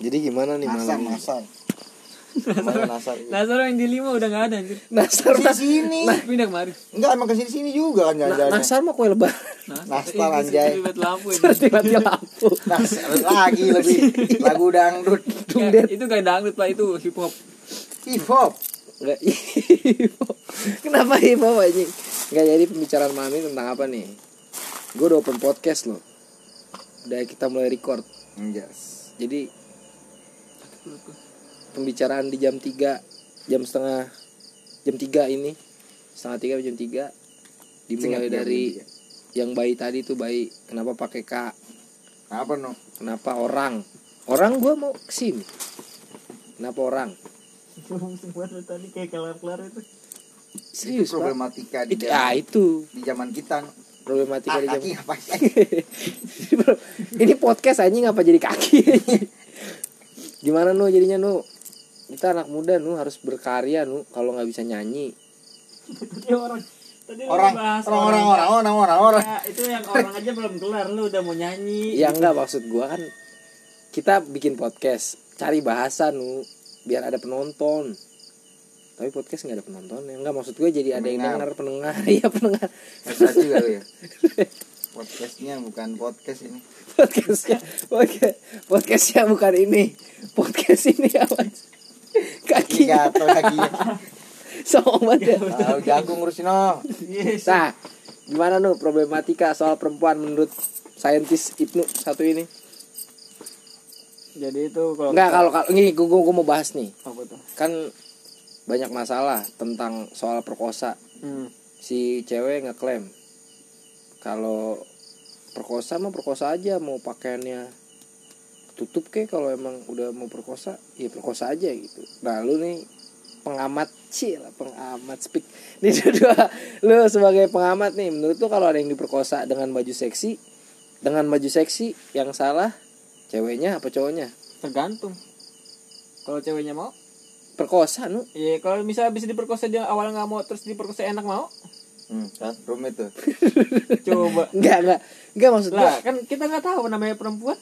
Jadi gimana nih Nasar, malam nasar. Namanya nasar. Nasar yang di lima udah nggak ada anjir. Nasar Di sini. Pindah kemari. Enggak, emang ke sini sini juga kan Na- jalan Nasar mah kue lebaran Nastar, anjay. Ribet lampu ini. Mati lampu Nasar lagi lebih lagu dangdut, itu gak dangdut pak itu hip hop. hip hop. Enggak hip hop. Kenapa hip hop anjing? Enggak jadi pembicaraan malam ini tentang apa nih? Gue udah open podcast loh. Udah kita mulai record. Yes. Jadi pembicaraan di jam 3 jam setengah jam 3 ini setengah 3 jam 3 dimulai Ingat, dari jam yang bayi tadi tuh bayi kenapa pakai K Apa no? kenapa orang orang gua mau ke sini kenapa orang tadi kayak kelar-kelar itu. serius Pak? Problematika di itu zaman, ah itu di zaman kita. problematika Ah, di jam kaki apa sih? ini podcast anjing apa jadi kaki gimana nu jadinya nu kita anak muda nu harus berkarya nu kalau nggak bisa nyanyi Tadi orang. Tadi Orang, bahas orang, orang, orang, orang, orang, orang. Ya, itu yang orang aja belum kelar lu udah mau nyanyi. ya enggak maksud gua kan kita bikin podcast cari bahasa nu biar ada penonton tapi podcast nggak ada penonton ya enggak maksud gue jadi ada yang Pendengar. dengar pendengar iya pendengar Bisa juga lu ya. Podcastnya bukan podcast ini. podcastnya podcast podcastnya bukan ini podcast ini apa kaki gatel kakinya. songong banget ya. Tahu jagung ngurusin no. Yes. Nah, gimana nu problematika soal perempuan menurut saintis Ibnu satu ini? Jadi itu kalau Enggak, kalau kalau ini gue, gue mau bahas nih. apa tuh? Kan banyak masalah tentang soal perkosa. Hmm. Si cewek ngeklaim kalau perkosa mah perkosa aja mau pakaiannya tutup ke kalau emang udah mau perkosa ya perkosa aja gitu. Nah, lu nih pengamat cil pengamat speak. Ini dua lu sebagai pengamat nih menurut lu kalau ada yang diperkosa dengan baju seksi dengan baju seksi yang salah ceweknya apa cowoknya? Tergantung. Kalau ceweknya mau, perkosa nu. Iya, kalau misalnya bisa diperkosa dia awal nggak mau terus diperkosa enak mau, Hmm, kan rumit tuh. coba. enggak enggak enggak maksud gua Lah, kan kita nggak tahu namanya perempuan.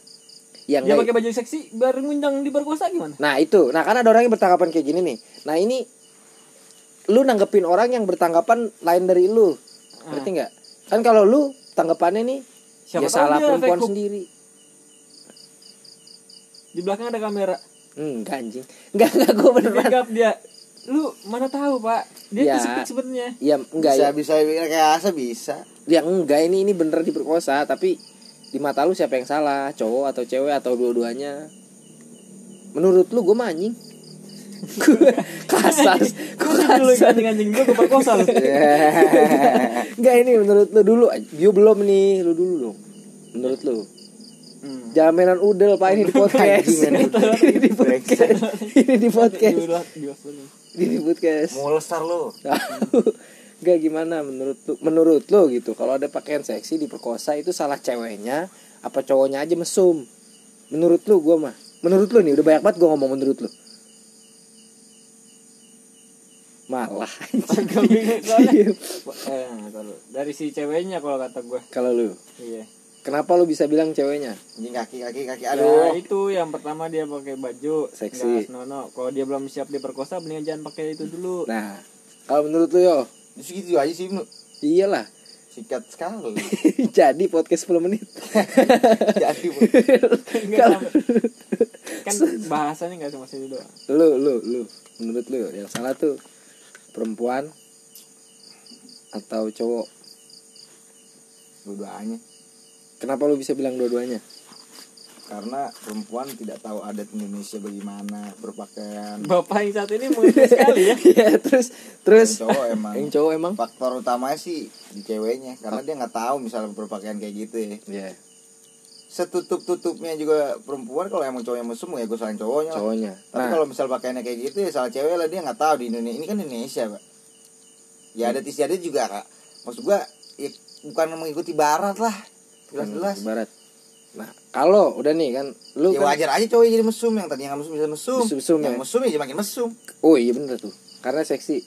yang Dia enggak- pakai baju seksi baru ngundang diperkosa gimana? Nah itu, nah kan ada orang yang bertanggapan kayak gini nih. Nah ini, lu nanggepin orang yang bertanggapan lain dari lu, ngerti nggak? Kan kalau lu tanggapannya nih, Siapa ya salah dia perempuan sendiri. Di belakang ada kamera. Hmm, enggak anjing, enggak enggak gue Di beneran. dia. Lu mana tahu, Pak? Dia Ya. kesepit sebenarnya. Ya enggak bisa ya, bisa kayak asa bisa. ya enggak ini ini bener diperkosa, tapi di mata lu siapa yang salah, cowok atau cewek atau dua-duanya? Menurut lu gue mah anjing. Gue kasar, gue Dulu kasar. anjing-anjing gue perkosa lu. Enggak ini menurut lu dulu, Bio belum nih, lu dulu dong. Menurut lu. Hmm. Jaminan udel pak ini di podcast. Anjing, ini di podcast. Ini di podcast. Ini di podcast. Mulsar lu. Gak gimana? Menurut lu menurut lu gitu. Kalau ada pakaian seksi diperkosa itu salah ceweknya apa cowoknya aja mesum? Menurut lu gua mah. Menurut lu nih udah banyak banget gua ngomong menurut lu. Malah Agak bingung soalnya. Eh, kalau dari si ceweknya kalau kata gue. kalau lu? Iya. Kenapa lu bisa bilang ceweknya Anjing kaki kaki kaki Aduh. aduh. itu yang pertama dia pakai baju Seksi. nggak senonoh. Kalau dia belum siap diperkosa, mendingan jangan pakai itu dulu. nah kalau menurut lu yo Segitu aja sih, iyalah Sikat sekali. jadi podcast 10 menit Jadi, kan bahasanya nggak cuma situ doang. lu lu lu menurut lu yang salah tuh perempuan atau cowok dua-duanya. Kenapa lu bisa bilang dua-duanya Karena perempuan tidak tahu adat Indonesia bagaimana berpakaian. Bapak yang satu ini mengerti sekali ya. ya terus terus Yang cowok emang. yang cowok emang Faktor utamanya sih di ceweknya karena dia nggak tahu misalnya berpakaian kayak gitu ya. ya Setutup tutupnya juga perempuan kalau emang cowoknya mesum ya gue salahin cowoknya. lah. cowoknya Tapi nah kalau misal pakaiannya kayak gitu ya salah cewek lah dia nggak tahu di Indonesia. Ini kan Indonesia, Pak. Ya ada istiadat juga, Kak. Maksud gua ya, bukan mengikuti barat lah. Jelas-jelas. barat nah kalau udah nih kan lu Ya kan wajar aja cowok jadi mesum yang tadinya nggak mesum bisa mesum. Mesum-mesum yang ya. mesum ya makin mesum. oh iya bener tuh karena seksi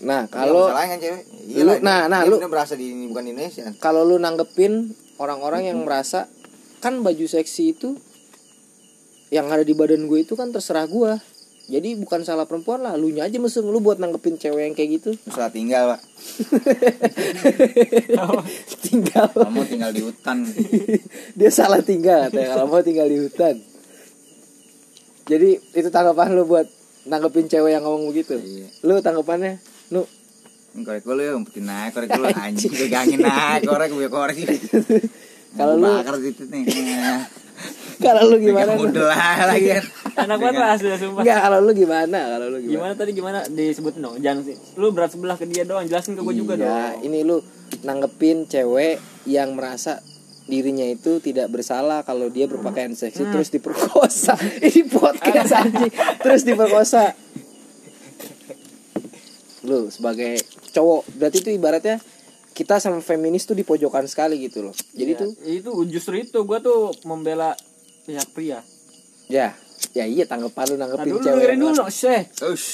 nah Kalau kalau salahnya kan cewek. Lu- nah, nah, lu- lu berasa di ini bukan di Indonesia. kalau lu nanggepin orang-orang yang merasa kan baju seksi itu yang ada di badan gue itu kan terserah gue jadi bukan salah perempuan lah lu aja mesum lu buat nanggepin cewek yang kayak gitu. Setelah tinggal pak. Tinggal. Kamu tinggal di hutan. Dia salah tinggal katanya kalau mau tinggal di hutan. Jadi itu tanggapan lu buat nanggepin cewek yang ngomong begitu? Iya. lu tanggapannya? Lu Ini korek dulu ya umpetin naik korek dulu anjing pegangin naik korek gue korek. Kalau lu- bakar gitu nih kalau lu gimana udel lah lagi kan Enak banget lah asli sumpah. Enggak, kalau lu gimana? Kalau lu gimana? Gimana tadi gimana disebut dong? Jangan sih. Lu berat sebelah ke dia doang, jelasin ke gue juga Iya, dong. ini lu nanggepin cewek yang merasa dirinya itu tidak bersalah kalau dia berpakaian seksi terus diperkosa. ini podcast anjing. Terus diperkosa. Lu sebagai cowok, berarti itu ibaratnya kita sama feminis tuh di pojokan sekali gitu loh. Jadi Iya, tuh itu justru itu gua tuh membela pihak pria. ya, ya iya tanggapan lu Nah, nanggepin dulu cewek. dengerin dulu. Ush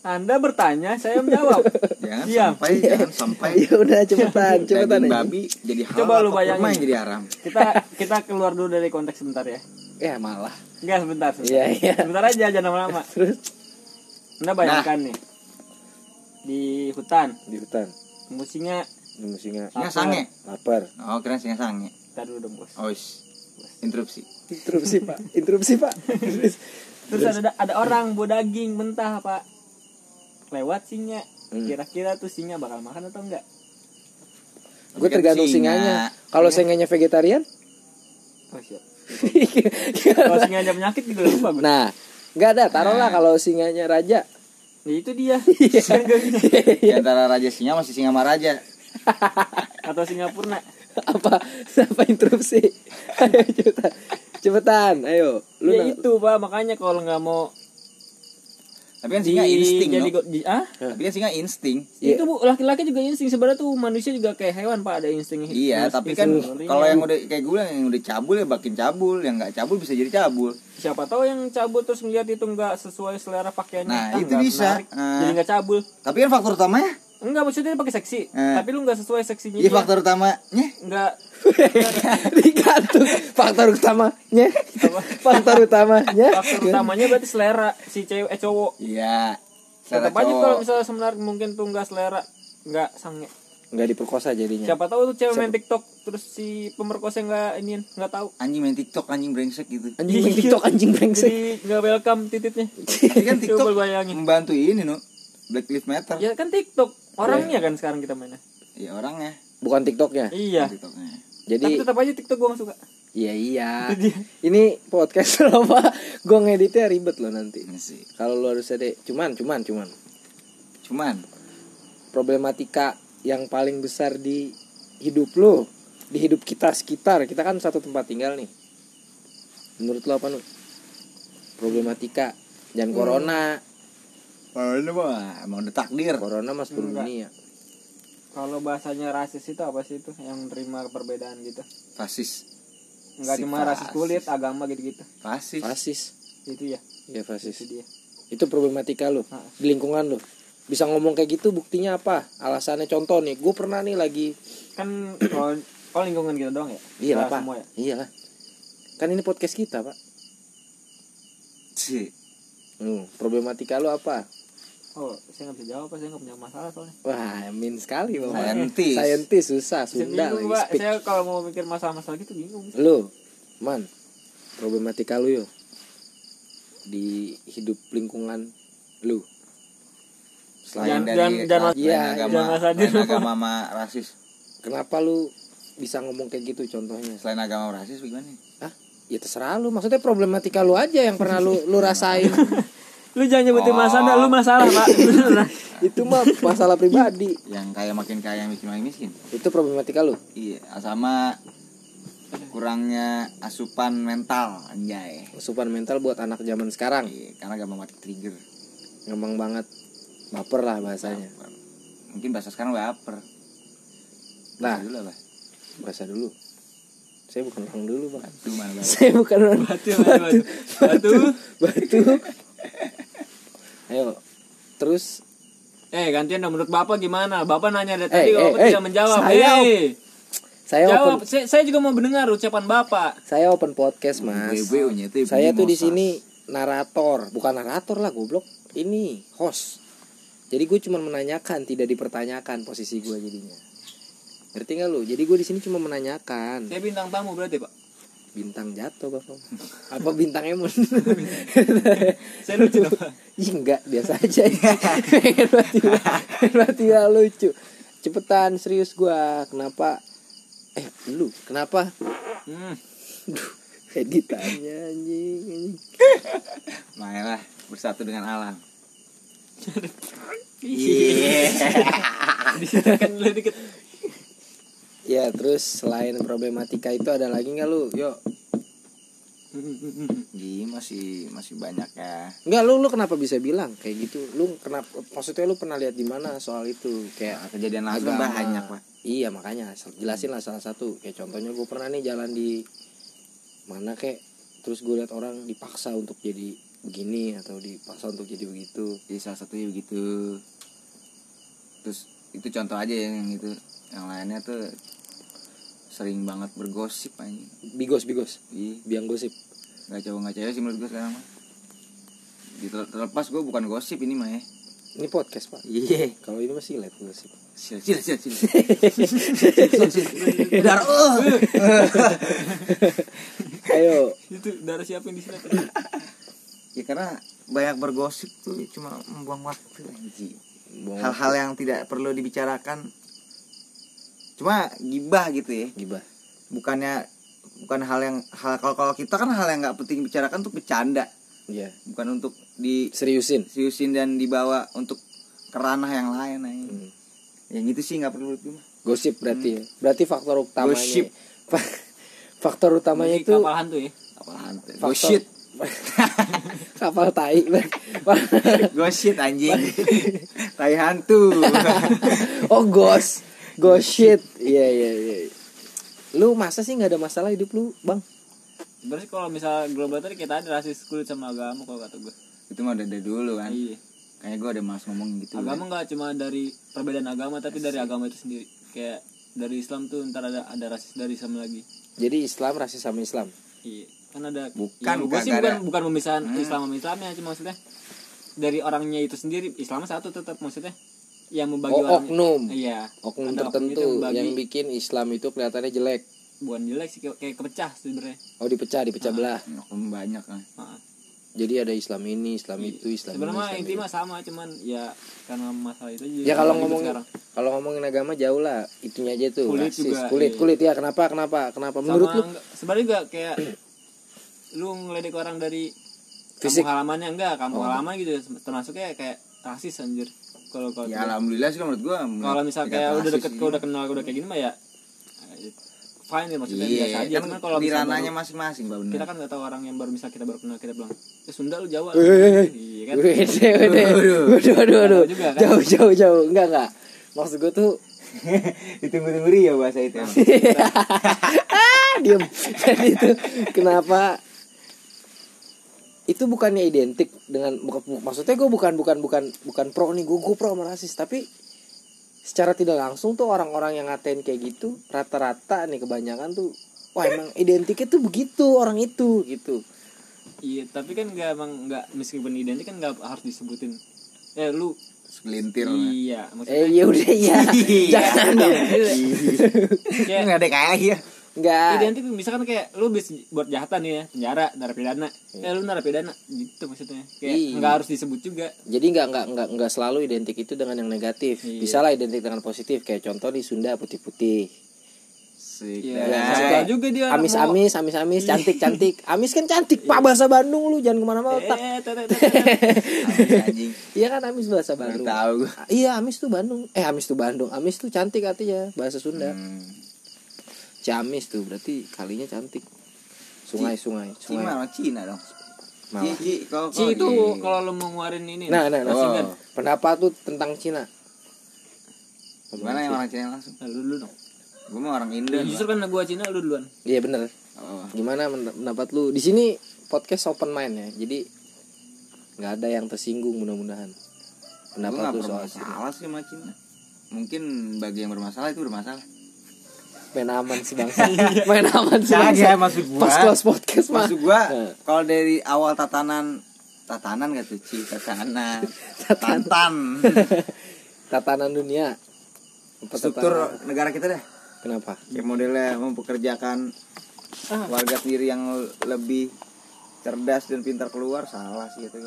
Anda bertanya, saya menjawab. Jangan Diam. sampai Jangan sampai Ya udah cepetan, cepetan Daging aja. babi jadi halal Coba lu bayangin. jadi haram Kita kita keluar dulu dari konteks sebentar ya. Ya malah. Enggak sebentar, sebentar. Iya, iya. Sebentar aja jangan lama-lama. Terus Anda bayangkan nih. Di hutan, di hutan, singa, nemu singa, sange lapar. Oh keren singa sange Ntar dulu dong bos. Oh. Interupsi Interupsi pak, interupsi pak. Terus ada ada orang bawa daging mentah pak. Lewat singa. Hmm. Kira-kira tuh singa bakal makan atau enggak? Gue tergantung singa. singanya. Kalau singanya vegetarian, Oh siap. Kalau singa ada penyakit juga lupa gue. nah nggak ada. Taruhlah kalau singanya raja. Ya itu dia. Iya. Di antara raja singa masih singa maharaja Atau Singapura. apa apa interupsi? ayo cepetan, cepetan. Ayo. Lu ya itu pak makanya kalau nggak mau Tapi kan singa insting jadi no? di- ah Tapi kan singa insting Iya. itu bu laki-laki juga insting sebenarnya tuh manusia juga kayak hewan pak ada insting Iya, insting tapi kan kalau yang udah kayak gue yang udah cabul ya makin cabul, yang nggak cabul bisa jadi cabul. siapa tahu yang cabut terus ngeliat itu nggak sesuai selera pakaiannya Nah, Ah, itu bisa. menarik. Ah. jadi nggak cabul Tapi kan faktor utamanya, enggak maksudnya dia pakai seksi Eh. tapi lu nggak sesuai seksinya iya faktor utamanya nggak digantung faktor utamanya. faktor utamanya. faktor utamanya berarti selera si cewek eh cowok Iya. Selera tetap aja kalau misalnya sebenarnya mungkin tuh nggak selera nggak sange Nggak diperkosa jadinya. siapa tahu tuh cewek main tiktok terus si pemerkosa nggak ini nggak tahu anjing main TikTok anjing brengsek gitu. Anjing main TikTok anjing brengsek. jadi nggak welcome tititnya Tapi kan TikTok Coba bayangin membantu ini no. Black Lives Matter. ya kan tiktok orangnya kan sekarang kita mainnya Iya orangnya. Bukan TikToknya. iya TikToknya. Jadi tapi tetap aja tiktok gue gak suka Iya iya. Ini podcast apa? Gue ngeditnya ribet loh nanti. Sih. Kalau lu harus ada, cuman cuman cuman Cuman problematika yang paling besar di hidup lu, di hidup kita sekitar. Kita kan satu tempat tinggal nih. Menurut lo apa nu? Problematika jangan corona. Oh, ini mah emang udah takdir. Corona mas seluruh Enggak. dunia. kalau bahasanya rasis itu apa sih itu yang menerima perbedaan gitu Fasis. nggak Si cuma rasis kulit agama gitu gitu Fasis. Fasis. itu ya Iya itu fasis. dia Itu problematika lu di lingkungan lu. Bisa ngomong kayak gitu buktinya apa? Alasannya contoh nih, gue pernah nih lagi kan kalau kalau lingkungan kita doang ya Iya lah pak. semua ya Iya lah. Kan ini podcast kita pak. Sih. Hmm, problematika lu apa? Oh saya nggak bisa jawab saya nggak punya masalah soalnya Wah, min sekali bapak. Saintis. Saintis susah, saya Sunda bingung lagi pak speak. saya kalau mau mikir masalah-masalah gitu bingung Lu, man, problematika lu yo di hidup lingkungan lu. Selain Jangan- dari jangan- selain iya, agama, selain agama sama rasis. Kenapa lu bisa ngomong kayak gitu contohnya? Selain agama rasis gimana? Hah? Ya terserah lu. Maksudnya problematika lu aja yang pernah lu lu rasain. lu jangan nyebutin Oh. masalah lu masalah pak. Itu mah masalah pribadi. Yang kaya makin kaya miskin makin miskin. Itu problematika lu. Iya, sama kurangnya asupan mental anjay. Asupan mental buat anak zaman sekarang. Iya, karena gampang mati trigger. Ngembang banget. Baper lah bahasanya. Mungkin bahasa sekarang baper. Nah, Bahasa dulu apa? bahasa dulu. Saya bukan orang dulu, Bang. Batu mana batu? Saya bukan orang batu batu batu batu. Ayo. Terus eh gantian dong menurut bapak gimana bapak nanya dari tadi Eh, bapak eh, tidak eh, menjawab saya- Eh, Saya Jawab, open saya, saya juga mau mendengar ucapan Bapak. saya open podcast, Mas. Saya tuh di sini narator, bukan narator lah goblok. Ini host. Jadi gue cuma menanyakan, tidak dipertanyakan posisi gue jadinya. Ngerti gak lu? Jadi gue di sini cuma menanyakan. Saya bintang tamu berarti, Pak. Bintang jatuh bapak. Apa bintang emon? Saya lucu. Ih enggak, biasa aja. gak lucu. Cepetan serius gua. Kenapa? Eh, lu kenapa? Hmm. Duh, editannya anjing, anjing. Mainlah bersatu dengan alam. Iya. Dulu dikit. Ya, terus selain problematika itu ada lagi nggak lu? Yuk. Ji masih masih banyak ya. Enggak, lu lu kenapa bisa bilang kayak gitu? Lu kenapa maksudnya lu pernah lihat di mana soal itu? Kayak Nah, kejadian langsung agama. banyak pak. Iya makanya jelasin lah salah satu kayak contohnya gue pernah nih jalan di mana kayak terus gue lihat orang dipaksa untuk jadi begini atau dipaksa untuk jadi begitu Jadi salah satunya begitu. Terus itu contoh aja yang itu. Yang lainnya tuh sering banget bergosip aja. bigos bigos Iya, biang gosip nggak cowok nggak cewek sih menurut gue sekarang mah. Terlepas gue bukan gosip ini mah ya. ini podcast pak Iya. kalau ini masih live gosip Sila sila sila sila. Dar oh. ayo Itu darah siapa yang disilat? Ya karena banyak bergosip tuh cuma membuang waktu Hal-hal yang tidak perlu dibicarakan. Cuma gibah gitu ya. gibah Bukannya bukan hal yang hal kalau kalau kita kan hal yang nggak penting dibicarakan tuh bercanda, iya bukan untuk di seriusin seriusin dan dibawa untuk ke ranah yang lain anjing. Hmm. Yang itu sih nggak perlu itu mah. gosip berarti ya berarti faktor utamanya Gosip. Fa- faktor utamanya itu kapal hantu ya. Apaan? tuh? Faktor- Goshit. kapal tai Goshit anjing. Tai hantu. oh gos gos shit iya iya iya lu masa sih nggak ada masalah hidup lu bang Berarti kalau misal global tadi kita ada rasis kulit sama agama kalau kata gue. itu mah dari dulu kan. Iya. Kayaknya gue ada malas ngomong gitu. Agama nggak cuma dari perbedaan agama tapi dari agama itu sendiri. Kayak dari Islam tuh ntar ada ada rasis dari Islam lagi. jadi Islam rasis sama Islam Iya. Kan ada Bukan, ya, gue sih bukan ada. bukan pemisahan Hmm. Islam sama Islamnya cuma maksudnya dari orangnya itu sendiri Islam satu tetap maksudnya yang membagi oh orang oknum. Iya. Oknum Ada oknum tertentu yang membagi- yang bikin Islam itu kelihatannya jelek. Bukan jelek sih kayak, kepecah sebenarnya. Oh dipecah dipecah belah. Oknum banyak kan. Jadi ada Islam ini Islam itu Islam ini sebenarnya Islam inti mah sama cuman ya karena masalah itu aja ya kalau ngomong sekarang. kalau ngomongin agama jauh lah itunya aja tuh Kulit rasis. juga, kulit iya. kulit ya kenapa kenapa kenapa? Menurut Sama lu sebenarnya juga kayak lu ngeledek orang dari Fisik. kampung halamannya enggak kampung Oh. halaman gitu termasuknya kayak rasis anjir kalau kalau Ya alhamdulillah sih kalau menurut gue. kalau misal kayak udah deket udah kenal udah kayak gini mah ya fine ya maksudnya biasa Iya, aja kan cuman kalau di misal ranahnya masing-masing, Mbak benar. kita kan nggak tahu orang yang baru misal kita baru kenal kita bilang ya Sunda lu Jawa iya kan. Waduh. Waduh, waduh, kan? Jauh, jauh, jauh. Enggak, enggak. Maksud gue tuh Ditunggu-tunggu ya bahasa itu. ah, diem. Jadi itu kenapa itu bukannya identik dengan bukan, maksudnya gue bukan bukan bukan bukan pro nih gue gue pro sama rasis. Tapi secara tidak langsung tuh orang-orang yang ngatain kayak gitu rata-rata nih kebanyakan tuh wah emang identiknya tuh begitu orang itu gitu. Iya tapi kan nggak emang nggak meskipun identik kan nggak harus disebutin. Eh lu Segelintir. iya eh maksudnya ya udah ya jangan dong. Kayak Enggak ada kayak ya. Enggak identik misalkan kayak lu bis buat jahatan ya penjara narapidana. Eh lu narapidana gitu maksudnya. Kayak Iya. nggak harus disebut juga. Jadi nggak nggak nggak nggak selalu identik itu dengan yang negatif. Iya. bisa lah identik dengan positif kayak contoh di Sunda putih-putih. Iya, suka juga dia amis mau- amis amis amis cantik cantik amis kan cantik pak bahasa Bandung lu jangan ke mana-mana otak. eh tete Anjing, Anjing. iya kan amis bahasa Bandung. tahu iya amis tuh Bandung. Eh amis tuh Bandung. Amis tuh cantik artinya bahasa Sunda. Hmm. Ciamis tuh berarti kalinya cantik sungai sungai Ci mah sungai orang Cina dong. Mawar. Ci, Ci, kalau Ci kalau itu kalau lu mau ngeluarin ini nah nah nah Oh. pendapat tuh tentang Cina Gimana yang orang Cina langsung? Nah, lu dulu dong Gue mah orang Indo. Justru kan gua Cina lu duluan iya bener Oh. gimana pendapat lu di sini podcast open mind ya jadi nggak ada yang tersinggung mudah-mudahan Gue pendapat lu soal Cina bermasalah sih sama Cina. Mungkin bagi yang bermasalah itu bermasalah. Main aman sih bangsa main aman sih Kagak, bangsa maksud gua. pas close podcast mah Maksud gua Nah. kalau dari awal tatanan tatanan gak tuh Ci? tatanan Tatanan. dunia Apa struktur tatanan? negara kita dah kenapa kayak modelnya mempekerjakan Ah. warga sendiri yang lebih cerdas dan pintar keluar salah sih itu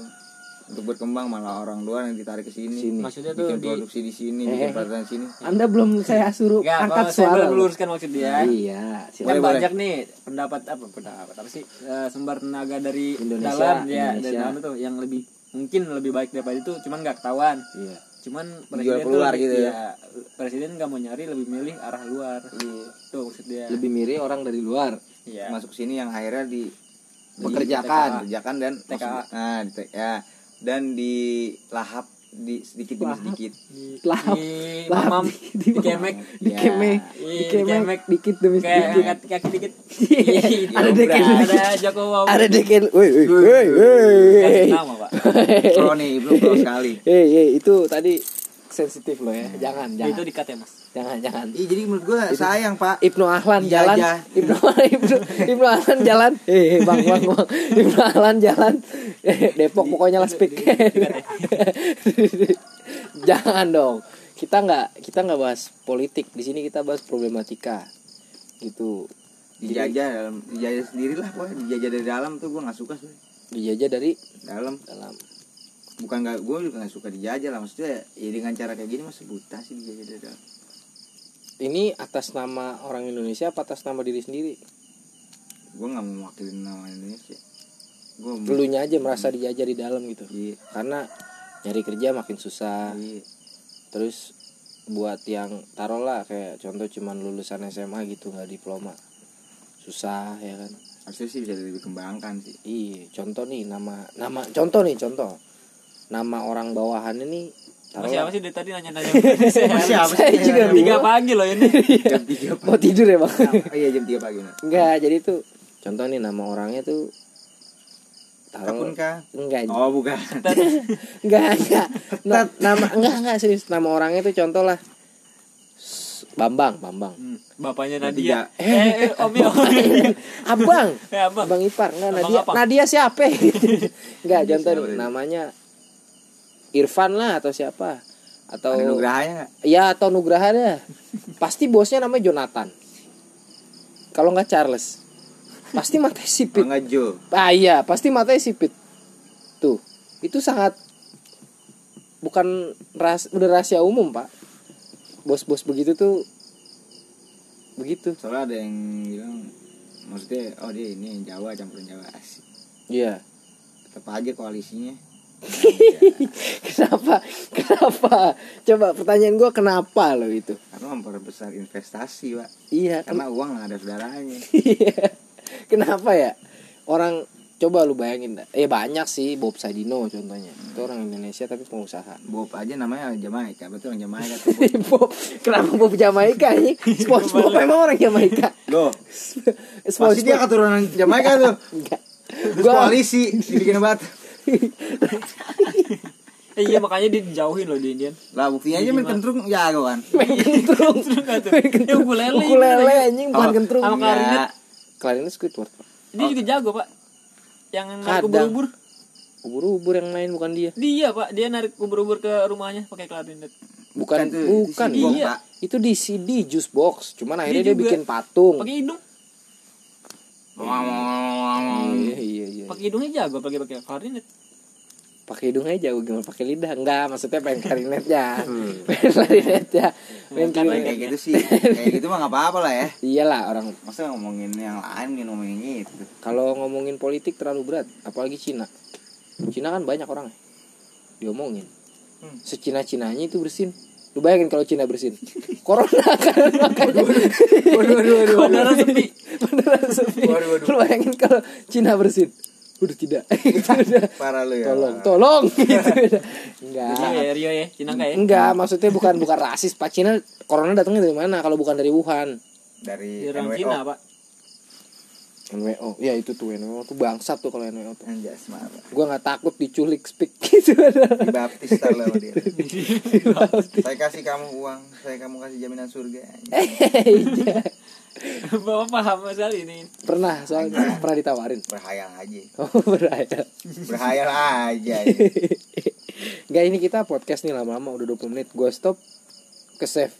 untuk berkembang malah orang luar yang ditarik ke sini Sini. maksudnya tuh bikin di produksi di sini Eh. bikin pelatihan di sini anda belum saya suruh Enggak, angkat kalau saya suara boleh loh. meluruskan maksud dia iya kan silakan Boleh, banyak nih pendapat apa pendapat apa sih eh, sumber tenaga dari Indonesia, dalam ya dari Indonesia. dalam tuh yang lebih mungkin lebih baik daripada itu cuman nggak ketahuan iya cuman presiden keluar tuh gitu ya. iya, presiden nggak mau nyari lebih milih arah luar tuh maksud dia lebih mirip orang dari luar iya masuk sini yang akhirnya di Pekerjakan. pekerjakan dan TKA. masuk- nah di ya dan di lahap di sedikit demi sedikit. Di, Lahap. di Lahap. mamam Di- di, di kemek. di Ya. kemek Iya, di kemek dikit demi kayak sedikit. kaki dikit. Iya, ada Iya, deket ada Joko Wow ada deket woi woi woi nama pak. Pro nih belum pro sekali. Eh itu tadi sensitif loh ya. Jangan itu jangan. dikat ya mas jangan jangan. Iya jadi menurut gua sayang pak. Ibnu Ahlan Iya jalan. aja. Ibnu Ibnu Ibnu Ahlan jalan. Eh eh, bang bang bang. Ibnu Ahlan jalan. Eh, Depok pokoknya lah speak. Jangan dong. Kita nggak kita nggak bahas politik. Di sini kita bahas problematika. Gitu. Dijajah dalam dijajah sendiri lah pokoknya. Dijajah dari dalam tuh gua nggak suka sih. Dijajah dari dalam. dalam. Bukan nggak gue juga nggak suka dijajah lah. Maksudnya ya dengan cara kayak gini masih buta sih dijajah dari dalam ini atas nama orang Indonesia apa atas nama diri sendiri? Gue nggak mau mewakili nama Indonesia. Gue dulunya aja merasa dijajah di dalam gitu. Iya. Karena nyari kerja makin susah. Iya. Terus buat yang taruh lah kayak contoh cuman lulusan SMA gitu nggak diploma. Susah ya kan? Harusnya sih bisa lebih kembangkan sih. Iya contoh nih nama nama contoh nih contoh. Nama orang bawahan ini Taruh siapa sih? dari tadi nanya-nanya. Siapa Saya juga jam tiga pagi loh ini. Jam tiga pagi. mau tidur ya bang? Oh iya jam tiga pagi nah. enggak jadi tuh contoh nih nama orangnya tuh taruh Kapun kah enggak. Oh bukan. Enggak enggak. Na- nama enggak enggak serius. Nama orangnya tuh contoh lah. Bambang Bambang. Hmm, bapaknya Nadia. Nadia. Eh, eh om ya om abang. Eh abang. Abang Ipar. Enggak Nadia apa? Nadia siapa? Enggak contoh namanya Irfan lah atau siapa? Atau ada nugrahanya ya atau Nugraha dah pasti bosnya namanya Jonathan. Kalau nggak Charles. Pasti matanya sipit nggak Jo. Ah iya pasti matanya sipit tuh itu sangat bukan ras udah rahasia umum pak. Bos-bos begitu tuh begitu. Soalnya ada yang bilang maksudnya oh dia ini Jawa campuran Jawa asik. Iya. Tetap aja koalisinya kenapa kenapa coba pertanyaan gua kenapa lo itu karena memperbesar investasi pak iya karena uang nggak ada saudaranya Iya. Kenapa ya? Orang coba lu bayangin dah. Eh banyak sih Bob Sadino contohnya. Itu orang Indonesia tapi pengusaha. Bob aja namanya Jamaika betul orang Jamaika tuh Bob. Bob, kenapa Bob Jamaika ini? SpongeBob emang orang Jamaika. loh pasti dia SpongeBob keturunan Jamaika tuh enggak. Terus Gua koalisi dibikin banget eh, iya makanya dia dijauhin loh di Indian lah buktinya aja main kentrung jago kan main kentrung. ya ukulele Ukulele anjing bukan kentrung. sama klarinet. Enggak. Klarinet Squidward. Dia juga jago pak yang narik ubur-ubur Ubur-ubur yang main bukan dia. dia pak dia narik ubur-ubur ke rumahnya pakai klarinet Bukan Bukan Iya. Pak. Itu di CD Juice Box. Cuman akhirnya dia, bikin patung. pakai hidung Iya iya iya. Pakai hidungnya jago pakai pakai klarinet. Pakai hidung aja gimana pakai lidah? Enggak maksudnya pengen klarinet ya pengen klarinet ya pengen klarinet kayak gitu sih kayak gitu mah nggak apa-apa lah ya. Iyalah orang masa ngomongin yang lain nih ngomongin gitu. Kalau ngomongin politik terlalu berat apalagi Cina. Cina kan banyak orang diomongin. Hmm. secina cinanya itu bersin. Lu bayangin kalau Cina bersin. Corona kan makanya. waduh waduh waduh bandara sepi. Beneran sepi Waduh, waduh. lu bayangin kalau Cina bersin. udah tidak Itu udah. parah lu ya tolong tolong gitu enggak ya Rio ya Cina enggak ya Enggak, maksudnya bukan bukan rasis. Pak Cina corona datangnya dari mana kalau bukan dari Wuhan? dari orang. Cina pak NWO. Ya itu tuh NWO tuh bangsat tuh kalau NWO tuh. anjas marah Gua nggak takut diculik speak gitu. dibaptis lah sama dia saya kasih kamu uang saya kamu kasih jaminan surga Iya. bapak paham masalah ini. Pernah soalnya pernah ditawarin. Berhayal aja. Oh beraya berhayal aja. Enggak ini kita podcast nih lama-lama udah 20 menit. Gue stop ke save.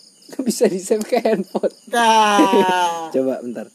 Bisa di save ke handphone. Dah. coba bentar